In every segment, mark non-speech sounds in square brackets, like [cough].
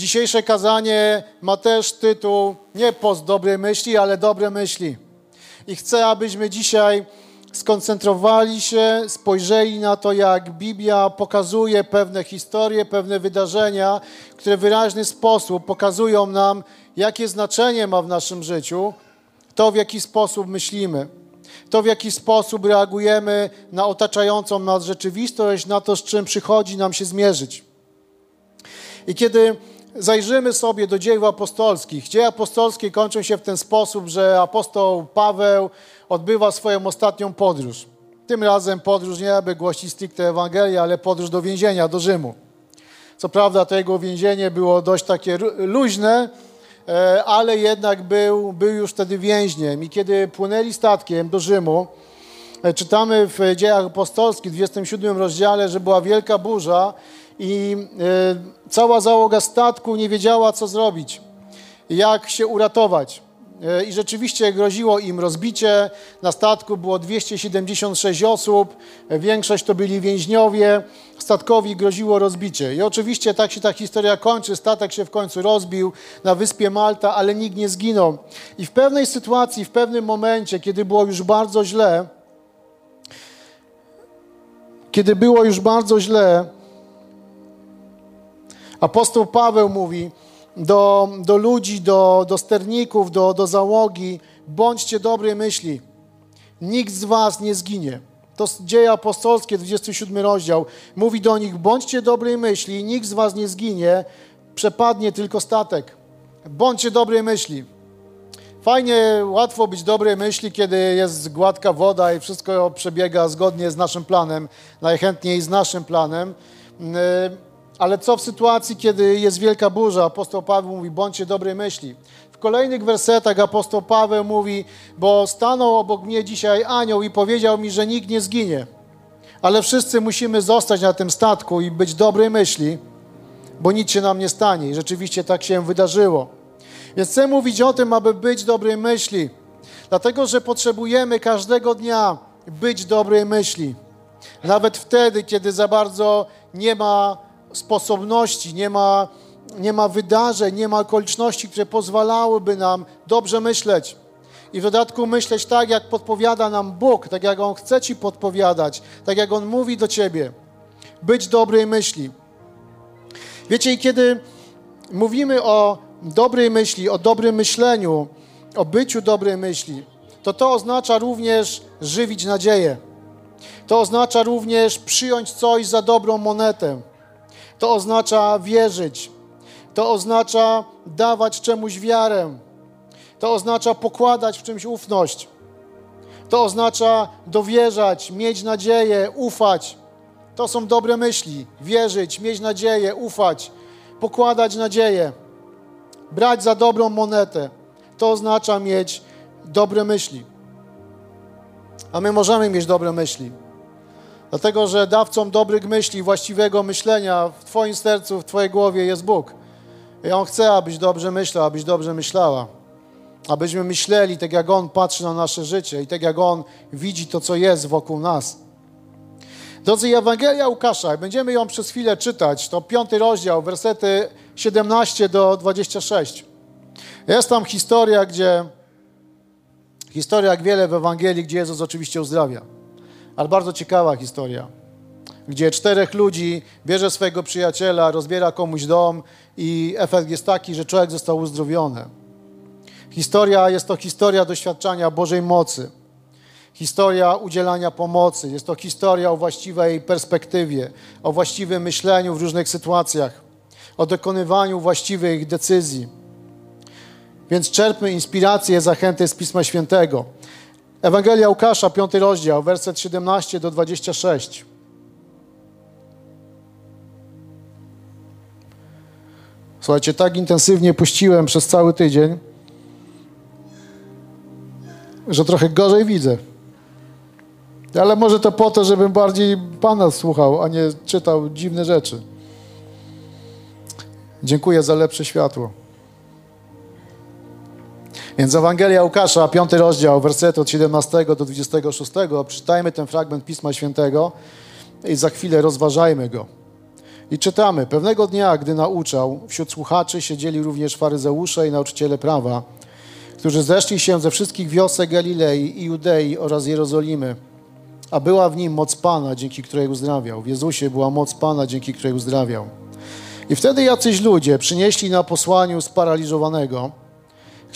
Dzisiejsze kazanie ma też tytuł nie post dobrej myśli, ale dobre myśli. I chcę, abyśmy dzisiaj skoncentrowali się, spojrzeli na to, jak Biblia pokazuje pewne historie, pewne wydarzenia, które w wyraźny sposób pokazują nam, jakie znaczenie ma w naszym życiu to, w jaki sposób myślimy, to, w jaki sposób reagujemy na otaczającą nas rzeczywistość, na to, z czym przychodzi nam się zmierzyć. I kiedy zajrzymy sobie do dzieł apostolskich, dzieje apostolskie kończą się w ten sposób, że apostoł Paweł odbywa swoją ostatnią podróż. Tym razem podróż nie aby głosić stricte Ewangelię, ale podróż do więzienia, do Rzymu. Co prawda to jego więzienie było dość takie luźne, e, ale jednak był, był już wtedy więźniem. I kiedy płynęli statkiem do Rzymu, e, czytamy w dziejach apostolskich, w 27 rozdziale, że była wielka burza i e, cała załoga statku nie wiedziała, co zrobić, jak się uratować. E, I rzeczywiście groziło im rozbicie. Na statku było 276 osób, e, większość to byli więźniowie. Statkowi groziło rozbicie. I oczywiście tak się ta historia kończy. Statek się w końcu rozbił na wyspie Malta, ale nikt nie zginął. I w pewnej sytuacji, w pewnym momencie, kiedy było już bardzo źle, kiedy było już bardzo źle, apostoł Paweł mówi, do, do ludzi, do, do sterników, do, do załogi, bądźcie dobrej myśli. Nikt z was nie zginie. To dzieje apostolskie, 27 rozdział. Mówi do nich, bądźcie dobrej myśli, nikt z was nie zginie, przepadnie tylko statek. Bądźcie dobrej myśli. Fajnie, łatwo być dobrej myśli, kiedy jest gładka woda i wszystko przebiega zgodnie z naszym planem, najchętniej z naszym planem. Ale co w sytuacji, kiedy jest wielka burza? Apostoł Paweł mówi, bądźcie dobrej myśli. W kolejnych wersetach apostoł Paweł mówi, bo stanął obok mnie dzisiaj anioł i powiedział mi, że nikt nie zginie. Ale wszyscy musimy zostać na tym statku i być dobrej myśli, bo nic się nam nie stanie. I rzeczywiście tak się wydarzyło. Więc chcę mówić o tym, aby być dobrej myśli. Dlatego, że potrzebujemy każdego dnia być dobrej myśli. Nawet wtedy, kiedy za bardzo nie ma sposobności, nie ma, nie ma wydarzeń, nie ma okoliczności, które pozwalałyby nam dobrze myśleć. I w dodatku myśleć tak, jak podpowiada nam Bóg, tak jak On chce Ci podpowiadać, tak jak On mówi do Ciebie. Być dobrej myśli. Wiecie, kiedy mówimy o dobrej myśli, o dobrym myśleniu, o byciu dobrej myśli, to to oznacza również żywić nadzieję. To oznacza również przyjąć coś za dobrą monetę. To oznacza wierzyć. To oznacza dawać czemuś wiarę. To oznacza pokładać w czymś ufność. To oznacza dowierzać, mieć nadzieję, ufać. To są dobre myśli. Wierzyć, mieć nadzieję, ufać, pokładać nadzieję, brać za dobrą monetę. To oznacza mieć dobre myśli. A my możemy mieć dobre myśli. Dlatego, że dawcą dobrych myśli, właściwego myślenia w Twoim sercu, w Twojej głowie jest Bóg. I On chce, abyś dobrze myślał, abyś dobrze myślała. Abyśmy myśleli tak, jak On patrzy na nasze życie i tak, jak On widzi to, co jest wokół nas. Drodzy, Ewangelia Łukasza, będziemy ją przez chwilę czytać, to piąty rozdział, wersety 17 do 26. Jest tam historia, gdzie, historia jak wiele w Ewangelii, gdzie Jezus oczywiście uzdrawia ale bardzo ciekawa historia, gdzie czterech ludzi bierze swojego przyjaciela, rozbiera komuś dom i efekt jest taki, że człowiek został uzdrowiony. Historia jest to historia doświadczania Bożej mocy, historia udzielania pomocy, jest to historia o właściwej perspektywie, o właściwym myśleniu w różnych sytuacjach, o dokonywaniu właściwych decyzji. Więc czerpmy inspirację, zachęty z Pisma Świętego. Ewangelia Łukasza, piąty rozdział, werset 17 do 26. Słuchajcie, tak intensywnie puściłem przez cały tydzień, że trochę gorzej widzę. Ale może to po to, żebym bardziej Pana słuchał, a nie czytał dziwne rzeczy. Dziękuję za lepsze światło. Więc Ewangelia Łukasza, piąty rozdział, wersety od 17 do 26. Przeczytajmy ten fragment Pisma Świętego i za chwilę rozważajmy go. I czytamy, pewnego dnia, gdy nauczał, wśród słuchaczy siedzieli również faryzeusze i nauczyciele prawa, którzy zeszli się ze wszystkich wiosek Galilei i Judei oraz Jerozolimy, a była w nim moc Pana, dzięki której uzdrawiał. W Jezusie była moc Pana, dzięki której uzdrawiał. I wtedy jacyś ludzie przynieśli na posłaniu sparaliżowanego,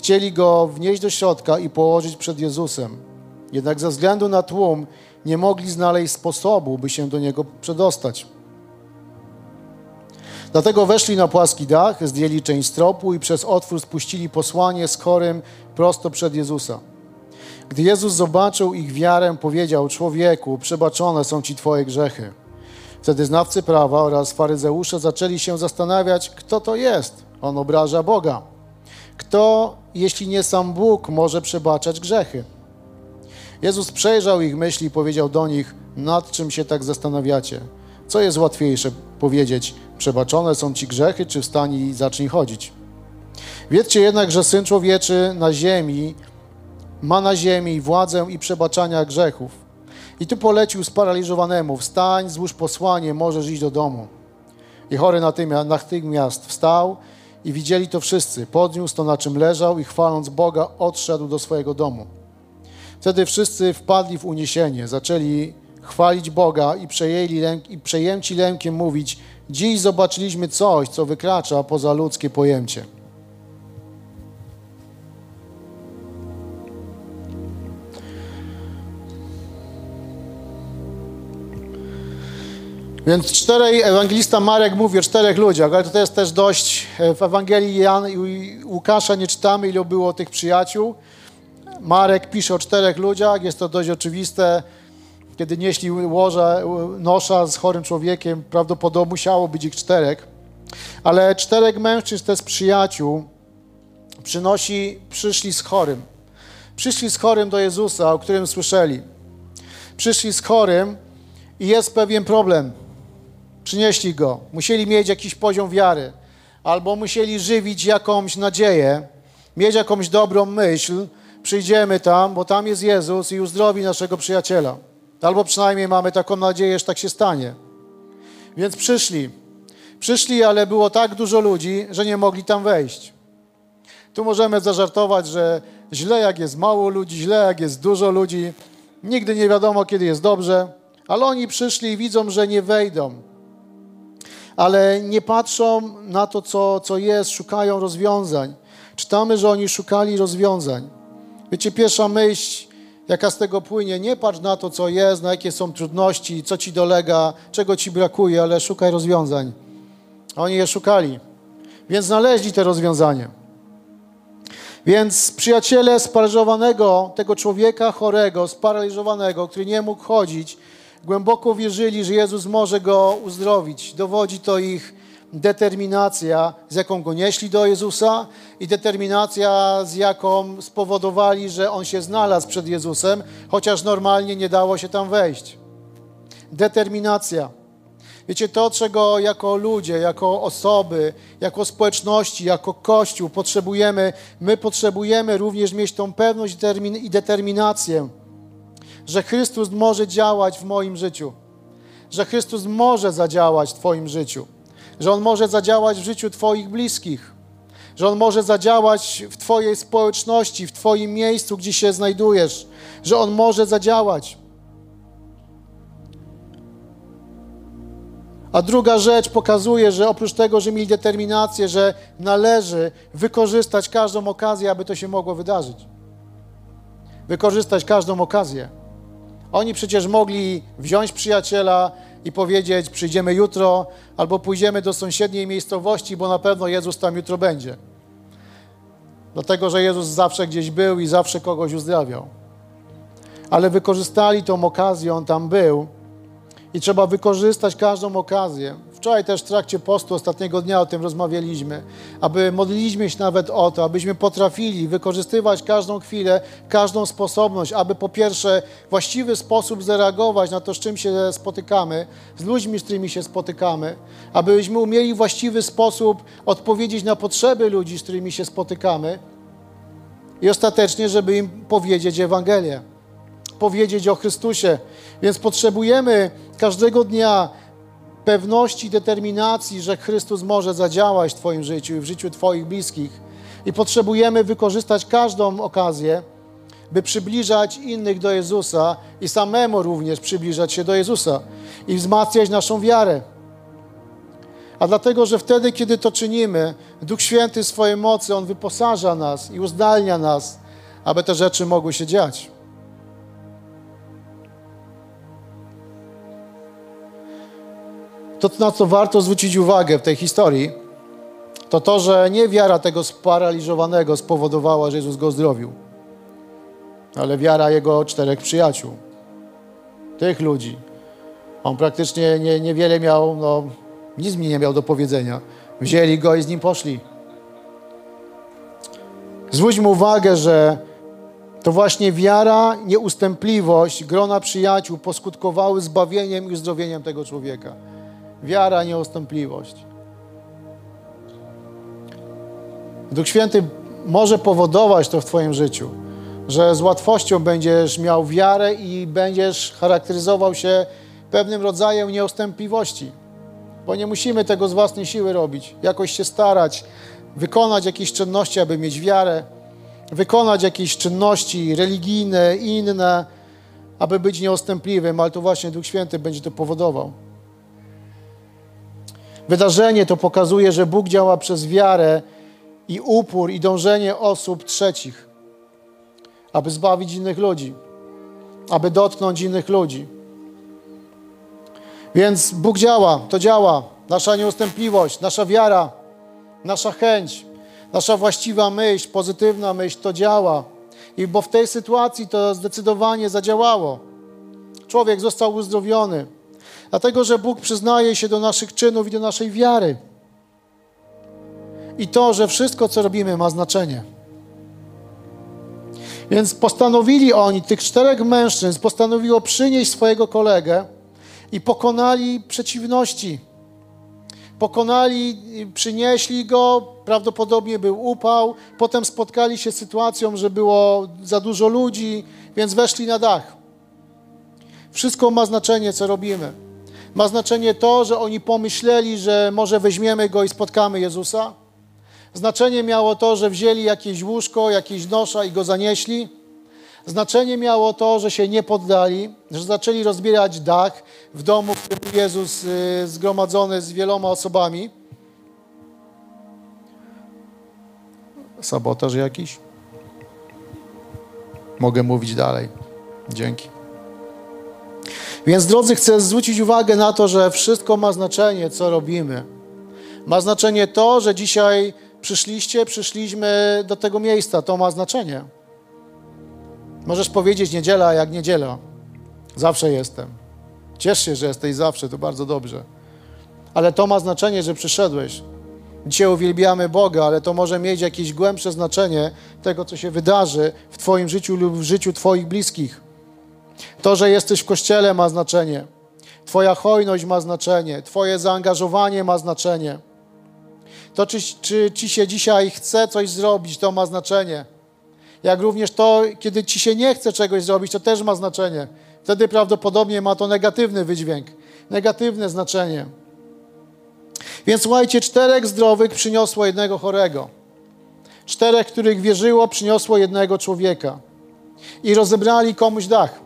chcieli go wnieść do środka i położyć przed Jezusem. Jednak ze względu na tłum nie mogli znaleźć sposobu, by się do niego przedostać. Dlatego weszli na płaski dach, zdjęli część stropu i przez otwór spuścili posłanie z chorym prosto przed Jezusa. Gdy Jezus zobaczył ich wiarę, powiedział: Człowieku, przebaczone są ci Twoje grzechy. Wtedy znawcy prawa oraz faryzeusze zaczęli się zastanawiać, kto to jest. On obraża Boga. Kto, jeśli nie sam Bóg, może przebaczać grzechy? Jezus przejrzał ich myśli i powiedział do nich: Nad czym się tak zastanawiacie? Co jest łatwiejsze powiedzieć: Przebaczone są ci grzechy, czy wstań i zacznij chodzić? Wiedzcie jednak, że syn człowieczy na ziemi ma na ziemi władzę i przebaczania grzechów. I tu polecił sparaliżowanemu: Wstań, złóż posłanie, możesz iść do domu. I chory natychmiast wstał i widzieli to wszyscy. Podniósł to, na czym leżał i chwaląc Boga, odszedł do swojego domu. Wtedy wszyscy wpadli w uniesienie, zaczęli chwalić Boga i, przejęli lęk, i przejęci lękiem mówić: Dziś zobaczyliśmy coś, co wykracza poza ludzkie pojęcie. Więc czterej, ewangelista Marek mówi o czterech ludziach, ale to jest też dość, e, w Ewangelii Jan i Łukasza nie czytamy, ile było tych przyjaciół. Marek pisze o czterech ludziach, jest to dość oczywiste. Kiedy nieśli łoże, nosza z chorym człowiekiem, prawdopodobnie musiało być ich czterech. Ale czterech mężczyzn, to jest przyjaciół, przynosi, przyszli z chorym. Przyszli z chorym do Jezusa, o którym słyszeli. Przyszli z chorym i jest pewien problem. Przynieśli go. Musieli mieć jakiś poziom wiary, albo musieli żywić jakąś nadzieję, mieć jakąś dobrą myśl. Przyjdziemy tam, bo tam jest Jezus i uzdrowi naszego przyjaciela. Albo przynajmniej mamy taką nadzieję, że tak się stanie. Więc przyszli. Przyszli, ale było tak dużo ludzi, że nie mogli tam wejść. Tu możemy zażartować, że źle jak jest mało ludzi, źle jak jest dużo ludzi. Nigdy nie wiadomo, kiedy jest dobrze. Ale oni przyszli i widzą, że nie wejdą ale nie patrzą na to, co, co jest, szukają rozwiązań. Czytamy, że oni szukali rozwiązań. Wiecie, pierwsza myśl, jaka z tego płynie, nie patrz na to, co jest, na jakie są trudności, co ci dolega, czego ci brakuje, ale szukaj rozwiązań. Oni je szukali, więc znaleźli te rozwiązanie. Więc przyjaciele sparaliżowanego, tego człowieka chorego, sparaliżowanego, który nie mógł chodzić, głęboko wierzyli, że Jezus może go uzdrowić. Dowodzi to ich determinacja, z jaką go nieśli do Jezusa i determinacja, z jaką spowodowali, że on się znalazł przed Jezusem, chociaż normalnie nie dało się tam wejść. Determinacja. Wiecie, to, czego jako ludzie, jako osoby, jako społeczności, jako Kościół potrzebujemy, my potrzebujemy również mieć tą pewność i determinację że Chrystus może działać w moim życiu, że Chrystus może zadziałać w Twoim życiu, że On może zadziałać w życiu Twoich bliskich, że On może zadziałać w Twojej społeczności, w Twoim miejscu, gdzie się znajdujesz, że On może zadziałać. A druga rzecz pokazuje, że oprócz tego, że mieli determinację, że należy wykorzystać każdą okazję, aby to się mogło wydarzyć. Wykorzystać każdą okazję. Oni przecież mogli wziąć przyjaciela i powiedzieć: Przyjdziemy jutro, albo pójdziemy do sąsiedniej miejscowości, bo na pewno Jezus tam jutro będzie. Dlatego, że Jezus zawsze gdzieś był i zawsze kogoś uzdrawiał. Ale wykorzystali tą okazję, on tam był i trzeba wykorzystać każdą okazję. Wczoraj też w trakcie postu ostatniego dnia o tym rozmawialiśmy, aby modliliśmy się nawet o to, abyśmy potrafili wykorzystywać każdą chwilę, każdą sposobność, aby po pierwsze właściwy sposób zareagować na to, z czym się spotykamy, z ludźmi, z którymi się spotykamy, abyśmy umieli właściwy sposób odpowiedzieć na potrzeby ludzi, z którymi się spotykamy i ostatecznie, żeby im powiedzieć Ewangelię, powiedzieć o Chrystusie. Więc potrzebujemy każdego dnia pewności, determinacji, że Chrystus może zadziałać w Twoim życiu i w życiu Twoich bliskich. I potrzebujemy wykorzystać każdą okazję, by przybliżać innych do Jezusa i samemu również przybliżać się do Jezusa i wzmacniać naszą wiarę. A dlatego, że wtedy, kiedy to czynimy, Duch Święty swojej mocy, On wyposaża nas i uzdalnia nas, aby te rzeczy mogły się dziać. To, na co warto zwrócić uwagę w tej historii, to to, że nie wiara tego sparaliżowanego spowodowała, że Jezus go zdrowił, ale wiara jego czterech przyjaciół, tych ludzi. On praktycznie nie, niewiele miał, no, nic mi nie miał do powiedzenia. Wzięli go i z nim poszli. Zwróćmy uwagę, że to właśnie wiara, nieustępliwość grona przyjaciół poskutkowały zbawieniem i uzdrowieniem tego człowieka. Wiara, nieustępliwość. Duch Święty może powodować to w Twoim życiu, że z łatwością będziesz miał wiarę i będziesz charakteryzował się pewnym rodzajem nieustępliwości, bo nie musimy tego z własnej siły robić, jakoś się starać, wykonać jakieś czynności, aby mieć wiarę, wykonać jakieś czynności religijne, inne, aby być nieustępliwym, ale to właśnie Duch Święty będzie to powodował. Wydarzenie to pokazuje, że Bóg działa przez wiarę i upór i dążenie osób trzecich, aby zbawić innych ludzi, aby dotknąć innych ludzi. Więc Bóg działa, to działa. Nasza nieustępliwość, nasza wiara, nasza chęć, nasza właściwa myśl, pozytywna myśl, to działa. I bo w tej sytuacji to zdecydowanie zadziałało. Człowiek został uzdrowiony, dlatego że Bóg przyznaje się do naszych czynów i do naszej wiary. I to, że wszystko, co robimy, ma znaczenie. Więc postanowili oni, tych czterech mężczyzn, postanowiło przynieść swojego kolegę i pokonali przeciwności. Pokonali, przynieśli go, prawdopodobnie był upał, potem spotkali się z sytuacją, że było za dużo ludzi, więc weszli na dach. Wszystko ma znaczenie, co robimy. Ma znaczenie to, że oni pomyśleli, że może weźmiemy go i spotkamy Jezusa. Znaczenie miało to, że wzięli jakieś łóżko, jakieś nosza i go zanieśli. Znaczenie miało to, że się nie poddali, że zaczęli rozbierać dach w domu, w którym Jezus y, zgromadzony z wieloma osobami. Sabotaż jakiś? Mogę mówić dalej. Dzięki. Więc drodzy, chcę zwrócić uwagę na to, że wszystko ma znaczenie, co robimy. Ma znaczenie to, że dzisiaj przyszliście, przyszliśmy do tego miejsca. To ma znaczenie. Możesz powiedzieć niedziela jak niedziela. Zawsze jestem. Ciesz się, że jesteś zawsze, to bardzo dobrze. Ale to ma znaczenie, że przyszedłeś. Dzisiaj uwielbiamy Boga, ale to może mieć jakieś głębsze znaczenie tego, co się wydarzy w Twoim życiu lub w życiu Twoich bliskich. To, że jesteś w kościele, ma znaczenie. Twoja hojność ma znaczenie. Twoje zaangażowanie ma znaczenie. To, czy, czy ci się dzisiaj chce coś zrobić, to ma znaczenie. Jak również to, kiedy ci się nie chce czegoś zrobić, to też ma znaczenie. Wtedy prawdopodobnie ma to negatywny wydźwięk, negatywne znaczenie. Więc słuchajcie, czterech zdrowych przyniosło jednego chorego. Czterech, których wierzyło, przyniosło jednego człowieka. I rozebrali komuś dach.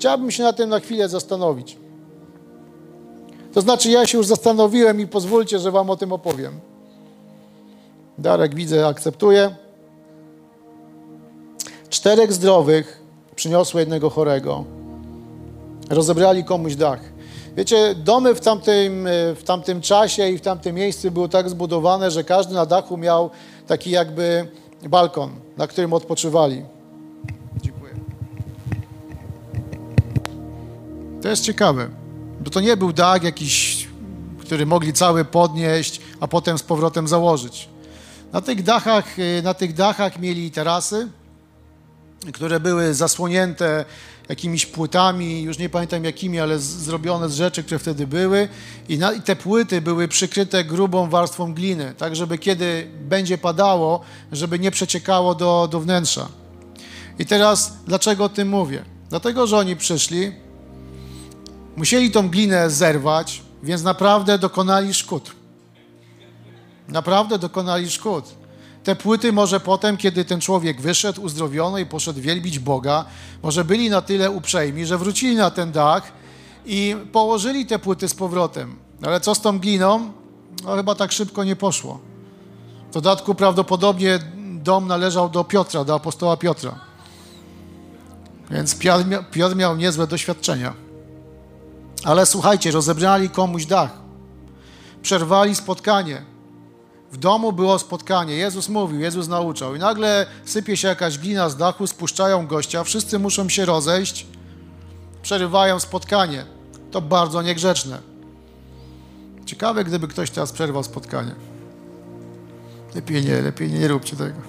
Chciałbym się na tym na chwilę zastanowić. To znaczy, ja się już zastanowiłem i pozwólcie, że Wam o tym opowiem. Darek, widzę, akceptuje. Czterech zdrowych przyniosło jednego chorego. Rozebrali komuś dach. Wiecie, domy w tamtym, w tamtym czasie i w tamtym miejscu były tak zbudowane, że każdy na dachu miał taki jakby balkon, na którym odpoczywali. To jest ciekawe. Bo to nie był dach jakiś, który mogli cały podnieść, a potem z powrotem założyć. Na tych dachach, y, na tych dachach mieli tarasy, które były zasłonięte jakimiś płytami, już nie pamiętam jakimi, ale z, zrobione z rzeczy, które wtedy były. I, na, I, te płyty były przykryte grubą warstwą gliny, tak żeby kiedy będzie padało, żeby nie przeciekało do, do wnętrza. I teraz dlaczego o tym mówię? Dlatego, że oni przyszli, Musieli tą glinę zerwać, Więc naprawdę dokonali szkód. Naprawdę dokonali szkód. Te płyty może potem, kiedy ten człowiek wyszedł uzdrowiony i poszedł wielbić Boga, może byli na tyle uprzejmi, że wrócili na ten dach i położyli te płyty z powrotem. Ale co z tą gliną? No chyba tak szybko nie poszło. W dodatku prawdopodobnie dom należał do Piotra, do apostoła Piotra. Więc Piotr miał, niezłe doświadczenia. Ale słuchajcie, rozebrali komuś dach. Przerwali spotkanie. W domu było spotkanie. Jezus mówił, Jezus nauczał. I nagle sypie się jakaś glina z dachu, spuszczają gościa, wszyscy muszą się rozejść, przerywają spotkanie. To bardzo niegrzeczne. Ciekawe, gdyby ktoś teraz przerwał spotkanie. Lepiej nie, lepiej nie, nie róbcie tego.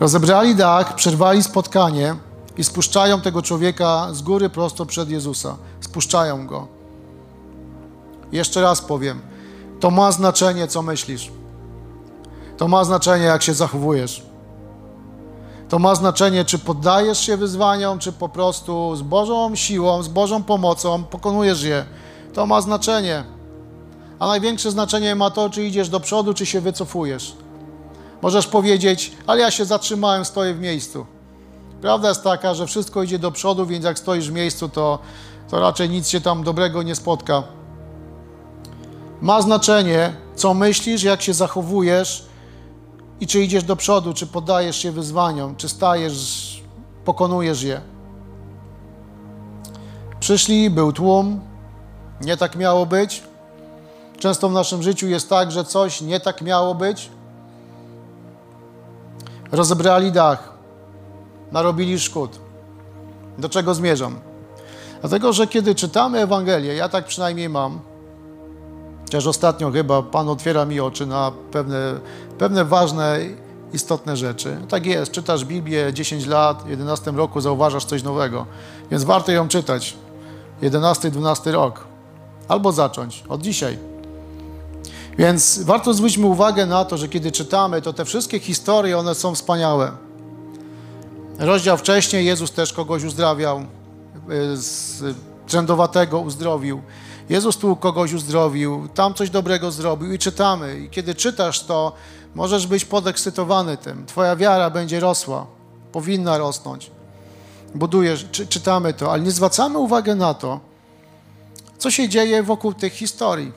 Rozebrali dach, przerwali spotkanie i spuszczają tego człowieka z góry prosto przed Jezusa. Spuszczają go. Jeszcze raz powiem. To ma znaczenie, co myślisz. To ma znaczenie, jak się zachowujesz. To ma znaczenie, czy poddajesz się wyzwaniom, czy po prostu z Bożą siłą, z Bożą pomocą pokonujesz je. To ma znaczenie. A największe znaczenie ma to, czy idziesz do przodu, czy się wycofujesz. Możesz powiedzieć, ale ja się zatrzymałem, stoję w miejscu. Prawda jest taka, że wszystko idzie do przodu, więc jak stoisz w miejscu, to, to raczej nic się tam dobrego nie spotka. Ma znaczenie, co myślisz, jak się zachowujesz i czy idziesz do przodu, czy poddajesz się wyzwaniom, czy stajesz, pokonujesz je. Przyszli, był tłum, nie tak miało być. Często w naszym życiu jest tak, że coś nie tak miało być. Rozebrali dach, narobili szkód. Do czego zmierzam? Dlatego, że kiedy czytamy Ewangelię, ja tak przynajmniej mam, chociaż ostatnio chyba Pan otwiera mi oczy na pewne, pewne ważne, istotne rzeczy. Tak jest, czytasz Biblię 10 lat, w 11 roku zauważasz coś nowego, więc warto ją czytać. 11-12 rok. Albo zacząć od dzisiaj. Więc warto zwróćmy uwagę na to, że kiedy czytamy, to te wszystkie historie, one są wspaniałe. Rozdział wcześniej Jezus też kogoś uzdrawiał, y, z uzdrowił. Jezus tu kogoś uzdrowił, tam coś dobrego zrobił i czytamy. I kiedy czytasz to, możesz być podekscytowany tym. Twoja wiara będzie rosła, powinna rosnąć. Budujesz, czy, czytamy to, ale nie zwracamy uwagi na to, co się dzieje wokół tych historii.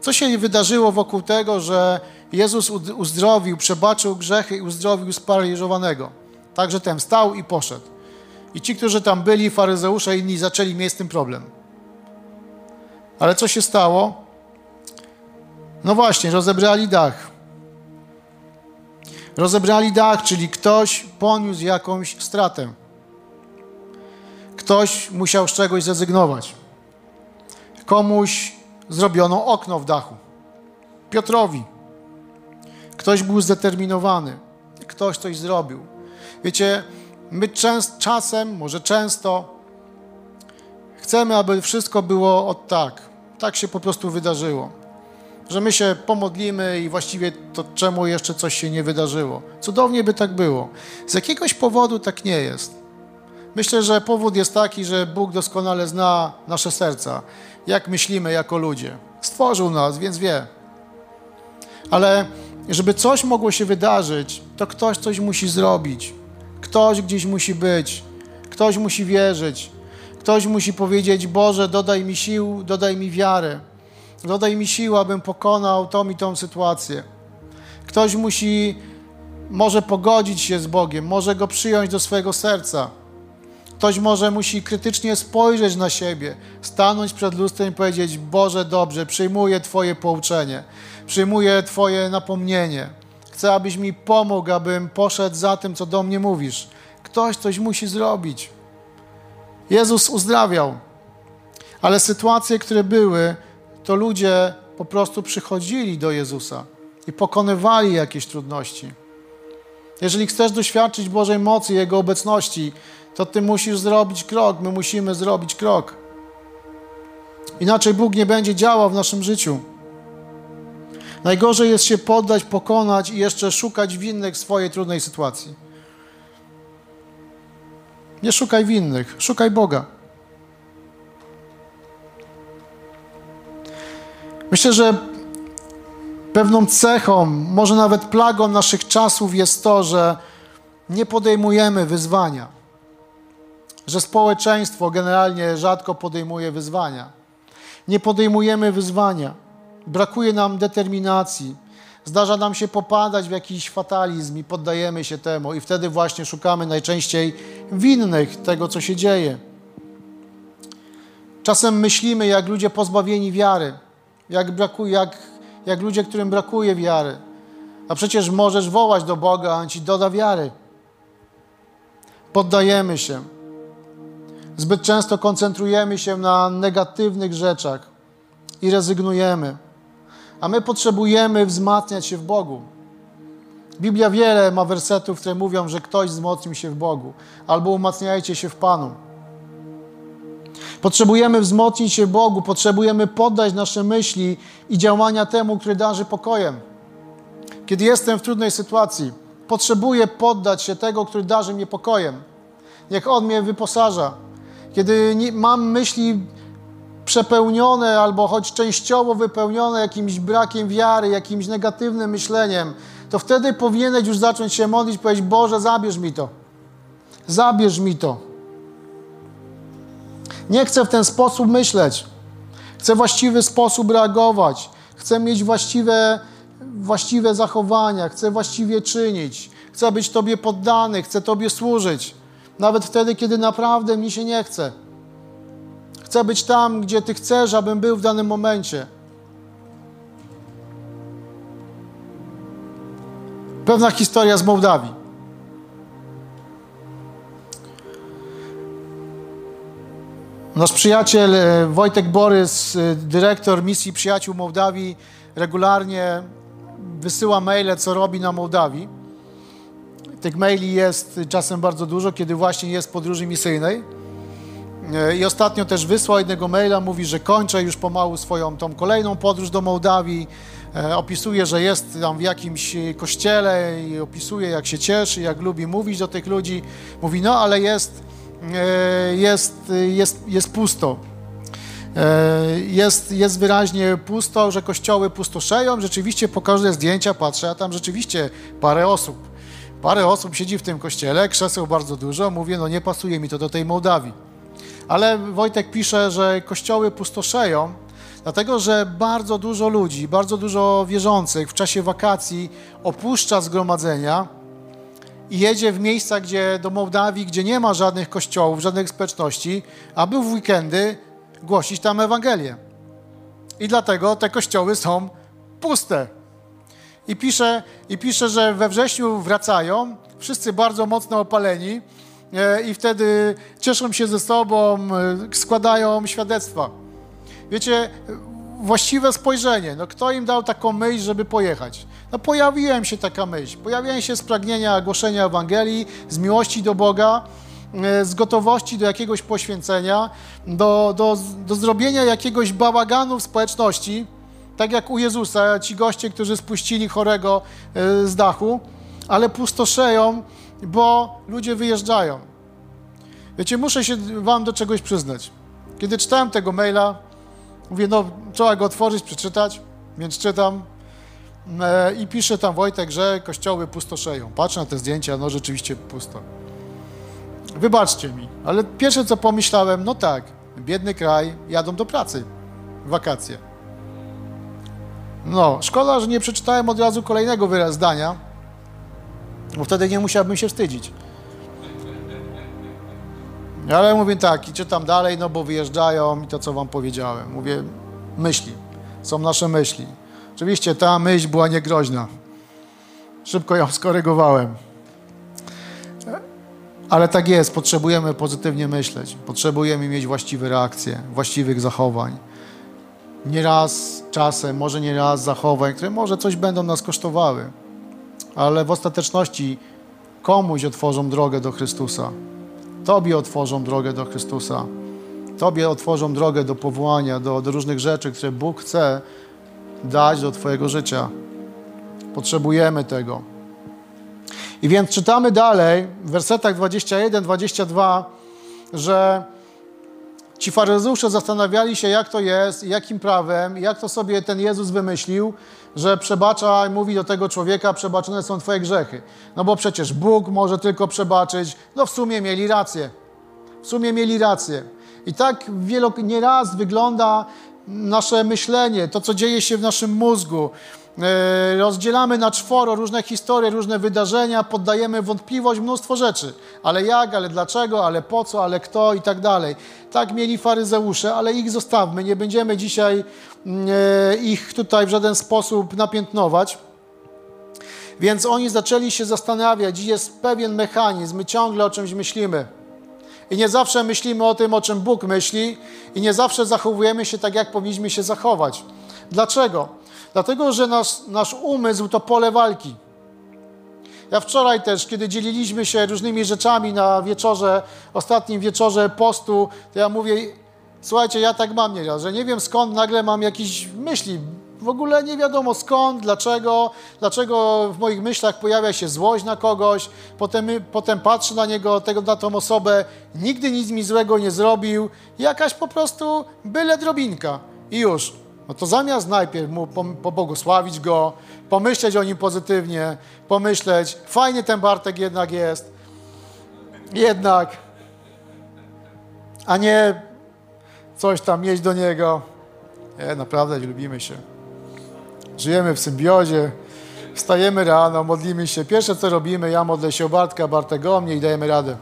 Co się wydarzyło wokół tego, że Jezus uzdrowił, przebaczył grzechy i uzdrowił sparaliżowanego. Także ten wstał i poszedł. I ci, którzy tam byli, faryzeusze i inni, zaczęli mieć z tym problem. Ale co się stało? No właśnie, rozebrali dach. Rozebrali dach, czyli ktoś poniósł jakąś stratę. Ktoś musiał z czegoś zrezygnować. Komuś zrobiono okno w dachu. Piotrowi. Ktoś był zdeterminowany. Ktoś coś zrobił. Wiecie, my częst, czasem, może często, chcemy, aby wszystko było od tak. Tak się po prostu wydarzyło. Że my się pomodlimy i właściwie to czemu jeszcze coś się nie wydarzyło. Cudownie by tak było. Z jakiegoś powodu tak nie jest. Myślę, że powód jest taki, że Bóg doskonale zna nasze serca, jak myślimy jako ludzie. Stworzył nas, więc wie. Ale żeby coś mogło się wydarzyć, to ktoś coś musi zrobić. Ktoś gdzieś musi być. Ktoś musi wierzyć. Ktoś musi powiedzieć: Boże, dodaj mi sił, dodaj mi wiary. Dodaj mi sił, abym pokonał tą i tą sytuację. Ktoś musi może pogodzić się z Bogiem, może go przyjąć do swojego serca. Ktoś może musi krytycznie spojrzeć na siebie, stanąć przed lustrem i powiedzieć: Boże, dobrze, przyjmuję Twoje pouczenie, przyjmuję Twoje napomnienie. Chcę, abyś mi pomógł, abym poszedł za tym, co do mnie mówisz. Ktoś coś musi zrobić. Jezus uzdrawiał, ale sytuacje, które były, to ludzie po prostu przychodzili do Jezusa i pokonywali jakieś trudności. Jeżeli chcesz doświadczyć Bożej mocy, Jego obecności, to Ty musisz zrobić krok, my musimy zrobić krok. Inaczej Bóg nie będzie działał w naszym życiu. Najgorzej jest się poddać, pokonać i jeszcze szukać winnych swojej trudnej sytuacji. Nie szukaj winnych, szukaj Boga. Myślę, że pewną cechą, może nawet plagą naszych czasów jest to, że nie podejmujemy wyzwania. Że społeczeństwo generalnie rzadko podejmuje wyzwania. Nie podejmujemy wyzwania. Brakuje nam determinacji. Zdarza nam się popadać w jakiś fatalizm i poddajemy się temu, i wtedy właśnie szukamy najczęściej winnych tego, co się dzieje. Czasem myślimy jak ludzie pozbawieni wiary, jak, brakuje, jak, jak ludzie, którym brakuje wiary. A przecież możesz wołać do Boga, a on ci doda wiary. Poddajemy się. Zbyt często koncentrujemy się na negatywnych rzeczach i rezygnujemy. A my potrzebujemy wzmacniać się w Bogu. Biblia wiele ma wersetów, które mówią, że ktoś wzmocnił się w Bogu, albo umacniajcie się w Panu. Potrzebujemy wzmocnić się Bogu, potrzebujemy poddać nasze myśli i działania temu, który darzy pokojem. Kiedy jestem w trudnej sytuacji, potrzebuję poddać się tego, który darzy mnie pokojem. Niech On mnie wyposaża. Kiedy mam myśli przepełnione albo choć częściowo wypełnione jakimś brakiem wiary, jakimś negatywnym myśleniem, to wtedy powinieneś już zacząć się modlić, powiedzieć: Boże, zabierz mi to. Zabierz mi to. Nie chcę w ten sposób myśleć. Chcę właściwy sposób reagować. Chcę mieć właściwe, właściwe zachowania. Chcę właściwie czynić. Chcę być Tobie poddany. Chcę Tobie służyć. Nawet wtedy, kiedy naprawdę mi się nie chce. Chcę być tam, gdzie Ty chcesz, abym był w danym momencie. Pewna historia z Mołdawii. Nasz przyjaciel e, Wojtek Borys, e, dyrektor misji Przyjaciół Mołdawii, regularnie wysyła maile, co robi na Mołdawii. Tych maili jest czasem bardzo dużo, kiedy właśnie jest w podróży misyjnej. E, I ostatnio też wysłał jednego maila, mówi, że kończę już pomału swoją tą kolejną podróż do Mołdawii. Opisuje, że jest tam w jakimś kościele i opisuje, jak się cieszy, jak lubi mówić do tych ludzi. Mówi, no ale jest E, jest, jest, jest pusto. E, jest, jest wyraźnie pusto, że kościoły pustoszeją. Rzeczywiście po zdjęcia patrzę, a tam rzeczywiście parę osób. Parę osób siedzi w tym kościele, krzeseł bardzo dużo. Mówię, no nie pasuje mi to do tej Mołdawii. Ale Wojtek pisze, że kościoły pustoszeją, dlatego że bardzo dużo ludzi, bardzo dużo wierzących w czasie wakacji opuszcza zgromadzenia i jedzie w miejsca, gdzie do Mołdawii, gdzie nie ma żadnych kościołów, żadnych społeczności, aby w weekendy głosić tam Ewangelię. I dlatego te kościoły są puste. I pisze, I pisze, że we wrześniu wracają, wszyscy bardzo mocno opaleni i wtedy cieszą się ze sobą, e, składają świadectwa. Wiecie, właściwe spojrzenie. No, kto im dał taką myśl, żeby pojechać? No, pojawiła się taka myśl. Pojawiła się z pragnienia głoszenia Ewangelii, z miłości do Boga, e, z gotowości do jakiegoś poświęcenia, do, do, do zrobienia jakiegoś bałaganu w społeczności, tak jak u Jezusa, ci goście, którzy spuścili chorego e, z dachu, ale pustoszeją, bo ludzie wyjeżdżają. Wiecie, muszę się wam do czegoś przyznać. Kiedy czytałem tego maila, Mówię, no trzeba go otworzyć, przeczytać, więc czytam e, i pisze tam Wojtek, że kościoły pustoszeją. Patrzę na te zdjęcia, no rzeczywiście pusto. Wybaczcie mi, ale pierwsze co pomyślałem, no tak, biedny kraj, jadą do pracy, wakacje. No, szkoda, że nie przeczytałem od razu kolejnego zdania, bo wtedy nie musiałbym się wstydzić. Ale mówię tak, i czytam dalej, no bo wyjeżdżają i to, co wam powiedziałem. Mówię, myśli, są nasze myśli. Oczywiście ta myśl była niegroźna. Szybko ją [laughs] skorygowałem. Ale tak jest, potrzebujemy pozytywnie myśleć. Potrzebujemy mieć właściwe reakcje, właściwych zachowań. Nieraz, czasem, może nie raz zachowań, które może coś będą nas kosztowały, ale w ostateczności komuś otworzą drogę do Chrystusa. Tobie otworzą drogę do Chrystusa. Tobie otworzą drogę do powołania, do, do różnych rzeczy, które Bóg chce dać do Twojego życia. Potrzebujemy tego. I więc czytamy dalej w wersetach 21, 22, że Ci faryzeusze zastanawiali się, jak to jest, jakim prawem, jak to sobie ten Jezus wymyślił, że przebacza i mówi do tego człowieka, przebaczone są twoje grzechy. No bo przecież Bóg może tylko przebaczyć. No w sumie mieli rację. W sumie mieli rację. I tak nieraz wygląda nasze myślenie, to co dzieje się w naszym mózgu. E, rozdzielamy na czworo różne historie, różne wydarzenia, poddajemy wątpliwość mnóstwo rzeczy. Ale jak, ale dlaczego, ale po co, ale kto i tak dalej. Tak mieli faryzeusze, ale ich zostawmy. Nie będziemy dzisiaj ich tutaj w żaden sposób napiętnować. Więc oni zaczęli się zastanawiać, jest pewien mechanizm, my ciągle o czymś myślimy. I nie zawsze myślimy o tym, o czym Bóg myśli, i nie zawsze zachowujemy się tak, jak powinniśmy się zachować. Dlaczego? Dlatego, że nasz, nasz umysł to pole walki. Ja wczoraj też, kiedy dzieliliśmy się różnymi rzeczami na wieczorze, ostatnim wieczorze postu, to ja mówię, słuchajcie, ja tak mam nieraz, że nie wiem skąd nagle mam jakieś myśli. W ogóle nie wiadomo skąd, dlaczego, dlaczego w moich myślach pojawia się złość na kogoś, potem, potem patrzę na niego, tego, na tą osobę, nigdy nic mi złego nie zrobił, jakaś po prostu byle drobinka i już. No to zamiast najpierw mu pobłogosławić go, pomyśleć o nim pozytywnie, pomyśleć, fajny ten Bartek jednak jest, jednak, a nie coś tam mieć do niego. Nie, naprawdę lubimy się. Żyjemy w symbiozie, wstajemy rano, modlimy się. Pierwsze co robimy, ja modlę się o Bartka, Bartek o mnie i dajemy radę.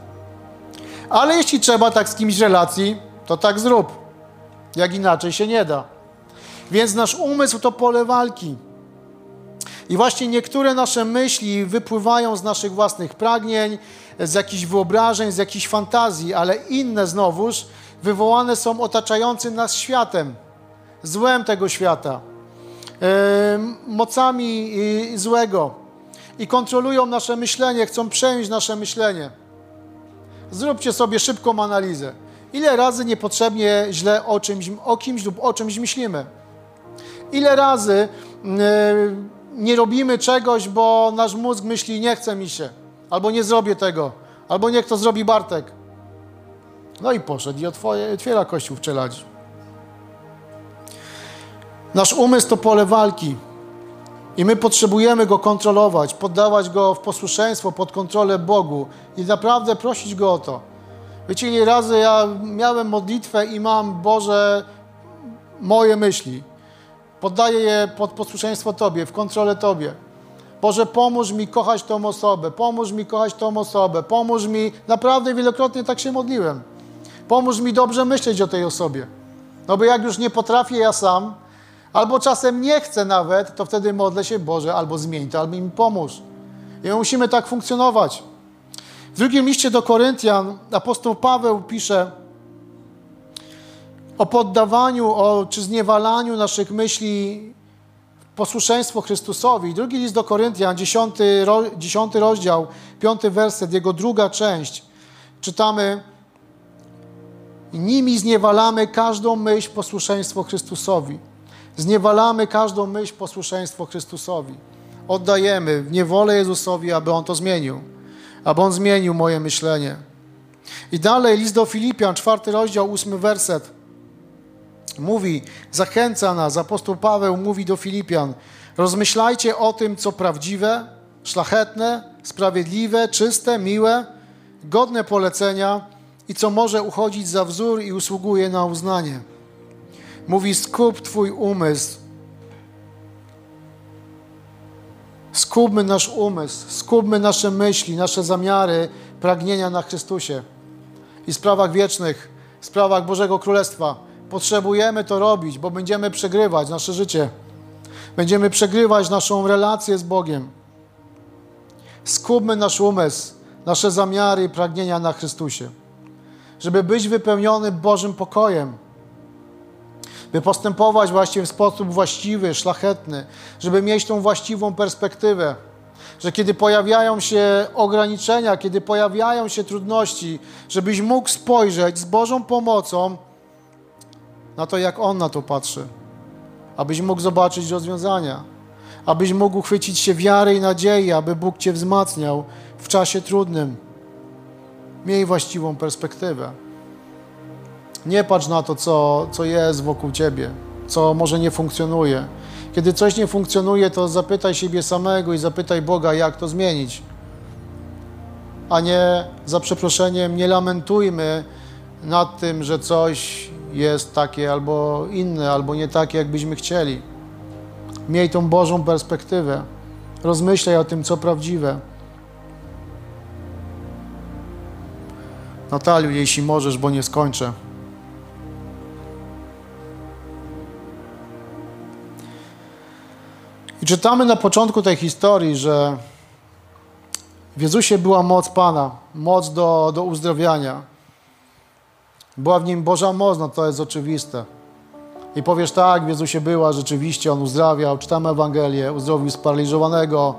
Ale jeśli trzeba tak z kimś relacji, to tak zrób. Jak inaczej się nie da. Więc nasz umysł to pole walki. I właśnie niektóre nasze myśli wypływają z naszych własnych pragnień, z jakichś wyobrażeń, z jakichś fantazji, ale inne znowuż wywołane są otaczającym nas światem, złem tego świata, yy, mocami złego i kontrolują nasze myślenie, chcą przejąć nasze myślenie. Zróbcie sobie szybką analizę. Ile razy niepotrzebnie źle o czymś, o kimś lub o czymś myślimy? Ile razy e, nie robimy czegoś, bo nasz mózg myśli, nie chce mi się, albo nie zrobię tego, albo niech to zrobi Bartek. No i poszedł i otwiera kościół w czeladzi. Nasz umysł to pole walki i my potrzebujemy go kontrolować, poddawać go w posłuszeństwo, pod kontrolę Bogu i naprawdę prosić go o to. Wiecie, ile razy ja miałem modlitwę i mam, Boże, moje myśli. Poddaję je pod posłuszeństwo Tobie, w kontrolę Tobie. Boże, pomóż mi kochać tą osobę, pomóż mi kochać tą osobę, pomóż mi, naprawdę wielokrotnie tak się modliłem. Pomóż mi dobrze myśleć o tej osobie. No bo jak już nie potrafię ja sam, albo czasem nie chcę nawet, to wtedy modlę się, Boże, albo zmień to, albo mi pomóż. I my musimy tak funkcjonować. W drugim liście do Koryntian apostoł Paweł pisze, o poddawaniu, o, czy zniewalaniu naszych myśli posłuszeństwo Chrystusowi. Drugi list do Koryntian, dziesiąty, dziesiąty rozdział, piąty werset, jego druga część. Czytamy, nimi zniewalamy każdą myśl posłuszeństwo Chrystusowi. Zniewalamy każdą myśl posłuszeństwo Chrystusowi. Oddajemy w niewolę Jezusowi, aby On to zmienił. Aby On zmienił moje myślenie. I dalej list do Filipian, czwarty rozdział, ósmy werset mówi, zachęca nas, apostoł Paweł mówi do Filipian, rozmyślajcie o tym, co prawdziwe, szlachetne, sprawiedliwe, czyste, miłe, godne polecenia i co może uchodzić za wzór i usługuje na uznanie. Mówi, skup Twój umysł. Skupmy nasz umysł, skupmy nasze myśli, nasze zamiary, pragnienia na Chrystusie i sprawach wiecznych, sprawach Bożego Królestwa. Potrzebujemy to robić, bo będziemy przegrywać nasze życie. Będziemy przegrywać naszą relację z Bogiem. Skupmy nasz umysł, nasze zamiary i pragnienia na Chrystusie, żeby być wypełniony Bożym pokojem, by postępować właśnie w sposób właściwy, szlachetny, żeby mieć tą właściwą perspektywę, że kiedy pojawiają się ograniczenia, kiedy pojawiają się trudności, żebyś mógł spojrzeć z Bożą pomocą na to, jak On na to patrzy, abyś mógł zobaczyć rozwiązania, abyś mógł chwycić się wiary i nadziei, aby Bóg Cię wzmacniał w czasie trudnym. Miej właściwą perspektywę. Nie patrz na to, co, co jest wokół ciebie, co może nie funkcjonuje. Kiedy coś nie funkcjonuje, to zapytaj siebie samego i zapytaj Boga, jak to zmienić. A nie, za przeproszeniem, nie lamentujmy nad tym, że coś jest takie albo inne, albo nie takie, jakbyśmy chcieli. Miej tą Bożą perspektywę. Rozmyślaj o tym, co prawdziwe. Nataliu, jeśli możesz, bo nie skończę. I czytamy na początku tej historii, że w Jezusie była moc Pana, moc do, do uzdrawiania. Była w nim Boża moc, no to jest oczywiste. I powiesz tak, w Jezusie była, rzeczywiście On uzdrawiał. Czytamy Ewangelię, uzdrowił sparaliżowanego,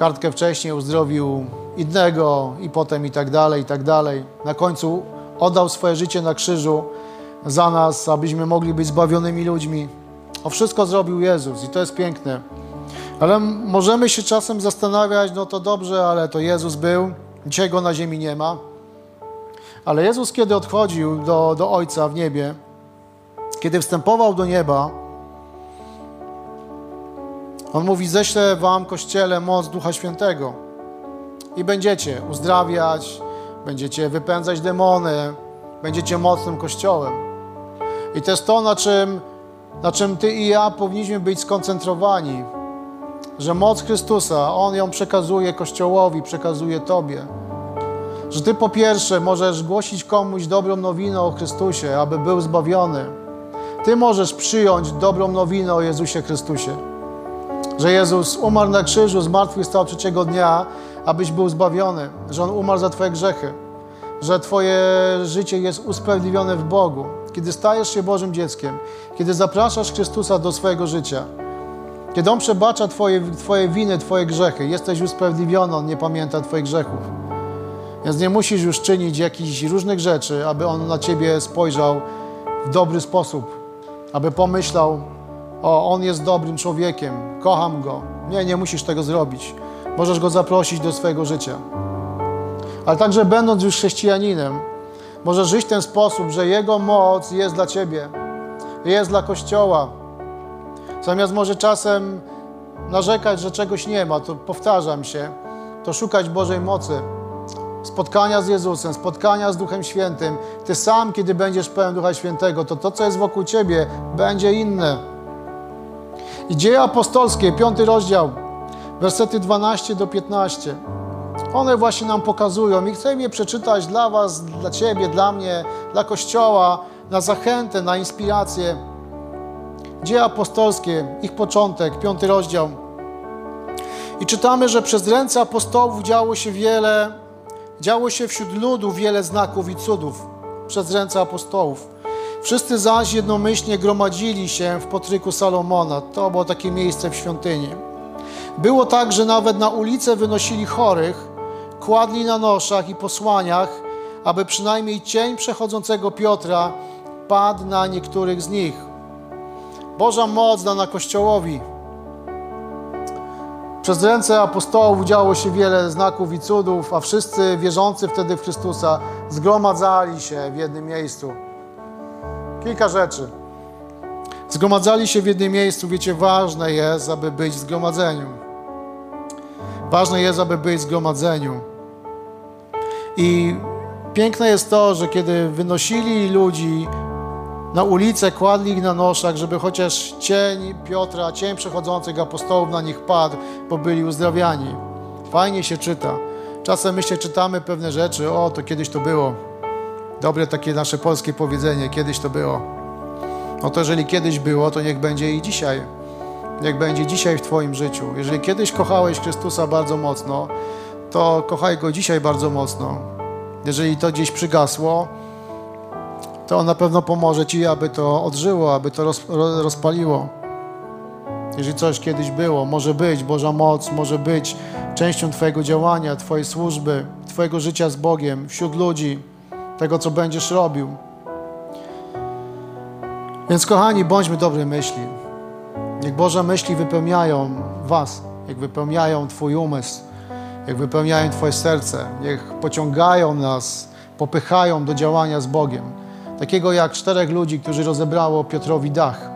kartkę wcześniej uzdrowił innego i potem i tak dalej, i tak dalej. Na końcu oddał swoje życie na krzyżu za nas, abyśmy mogli być zbawionymi ludźmi. O wszystko zrobił Jezus i to jest piękne. Ale możemy się czasem zastanawiać, no to dobrze, ale to Jezus był, dzisiaj Go na ziemi nie ma. Ale Jezus, kiedy odchodził do, do Ojca w niebie, kiedy wstępował do nieba, On mówi, ześlę wam, Kościele, moc Ducha Świętego i będziecie uzdrawiać, będziecie wypędzać demony, będziecie mocnym Kościołem. I to jest to, na czym, na czym Ty i ja powinniśmy być skoncentrowani, że moc Chrystusa, On ją przekazuje Kościołowi, przekazuje Tobie. Że Ty po pierwsze możesz głosić komuś dobrą nowinę o Chrystusie, aby był zbawiony. Ty możesz przyjąć dobrą nowinę o Jezusie Chrystusie. Że Jezus umarł na krzyżu, zmartwychwstał trzeciego dnia, abyś był zbawiony. Że On umarł za Twoje grzechy. Że Twoje życie jest usprawiedliwione w Bogu. Kiedy stajesz się Bożym dzieckiem, kiedy zapraszasz Chrystusa do swojego życia, kiedy On przebacza Twoje, twoje winy, Twoje grzechy, jesteś usprawiedliwiony, On nie pamięta Twoich grzechów. Więc nie musisz już czynić jakichś różnych rzeczy, aby On na Ciebie spojrzał w dobry sposób, aby pomyślał, o, On jest dobrym człowiekiem, kocham Go. Nie, nie musisz tego zrobić. Możesz Go zaprosić do swojego życia. Ale także będąc już chrześcijaninem, możesz żyć w ten sposób, że Jego moc jest dla Ciebie, jest dla Kościoła, Zamiast może czasem narzekać, że czegoś nie ma, to powtarzam się, to szukać Bożej mocy. Spotkania z Jezusem, spotkania z Duchem Świętym. Ty sam, kiedy będziesz pełen Ducha Świętego, to to, co jest wokół Ciebie, będzie inne. I Dzieje Apostolskie, piąty rozdział, wersety 12 do 15. One właśnie nam pokazują i chcę je przeczytać dla Was, dla Ciebie, dla mnie, dla Kościoła, na zachętę, na inspirację. Dzieje apostolskie, ich początek, piąty rozdział. I czytamy, że przez ręce apostołów działo się wiele, działo się wśród ludu wiele znaków i cudów przez ręce apostołów. Wszyscy zaś jednomyślnie gromadzili się w potryku Salomona. To było takie miejsce w świątyni. Było tak, że nawet na ulicę wynosili chorych, kładli na noszach i posłaniach, aby przynajmniej cień przechodzącego Piotra padł na niektórych z nich. Boża moc dana Kościołowi. Przez ręce apostołów działo się wiele znaków i cudów, a wszyscy wierzący wtedy w Chrystusa zgromadzali się w jednym miejscu. Kilka rzeczy. Zgromadzali się w jednym miejscu, wiecie, ważne jest, aby być w zgromadzeniu. Ważne jest, aby być w zgromadzeniu. I piękne jest to, że kiedy wynosili ludzi na ulicę, kładli ich na noszach, żeby chociaż cień Piotra, cień przechodzących apostołów na nich padł, bo byli uzdrawiani. Fajnie się czyta. Czasem myślę, czytamy pewne rzeczy, o, to kiedyś to było. Dobre takie nasze polskie powiedzenie, kiedyś to było. No to jeżeli kiedyś było, to niech będzie i dzisiaj. Niech będzie dzisiaj w Twoim życiu. Jeżeli kiedyś kochałeś Chrystusa bardzo mocno, to kochaj Go dzisiaj bardzo mocno. Jeżeli to gdzieś przygasło, to On na pewno pomoże Ci, aby to odżyło, aby to roz, rozpaliło. Jeżeli coś kiedyś było, może być Boża moc, może być częścią Twojego działania, Twojej służby, Twojego życia z Bogiem, wśród ludzi, tego, co będziesz robił. Więc kochani, bądźmy dobrej myśli. Niech Boże myśli wypełniają Was, jak wypełniają Twój umysł, jak wypełniają Twoje serce, niech pociągają nas, popychają do działania z Bogiem. takiego jak czterech ludzi, którzy rozebrało Piotrowi dach.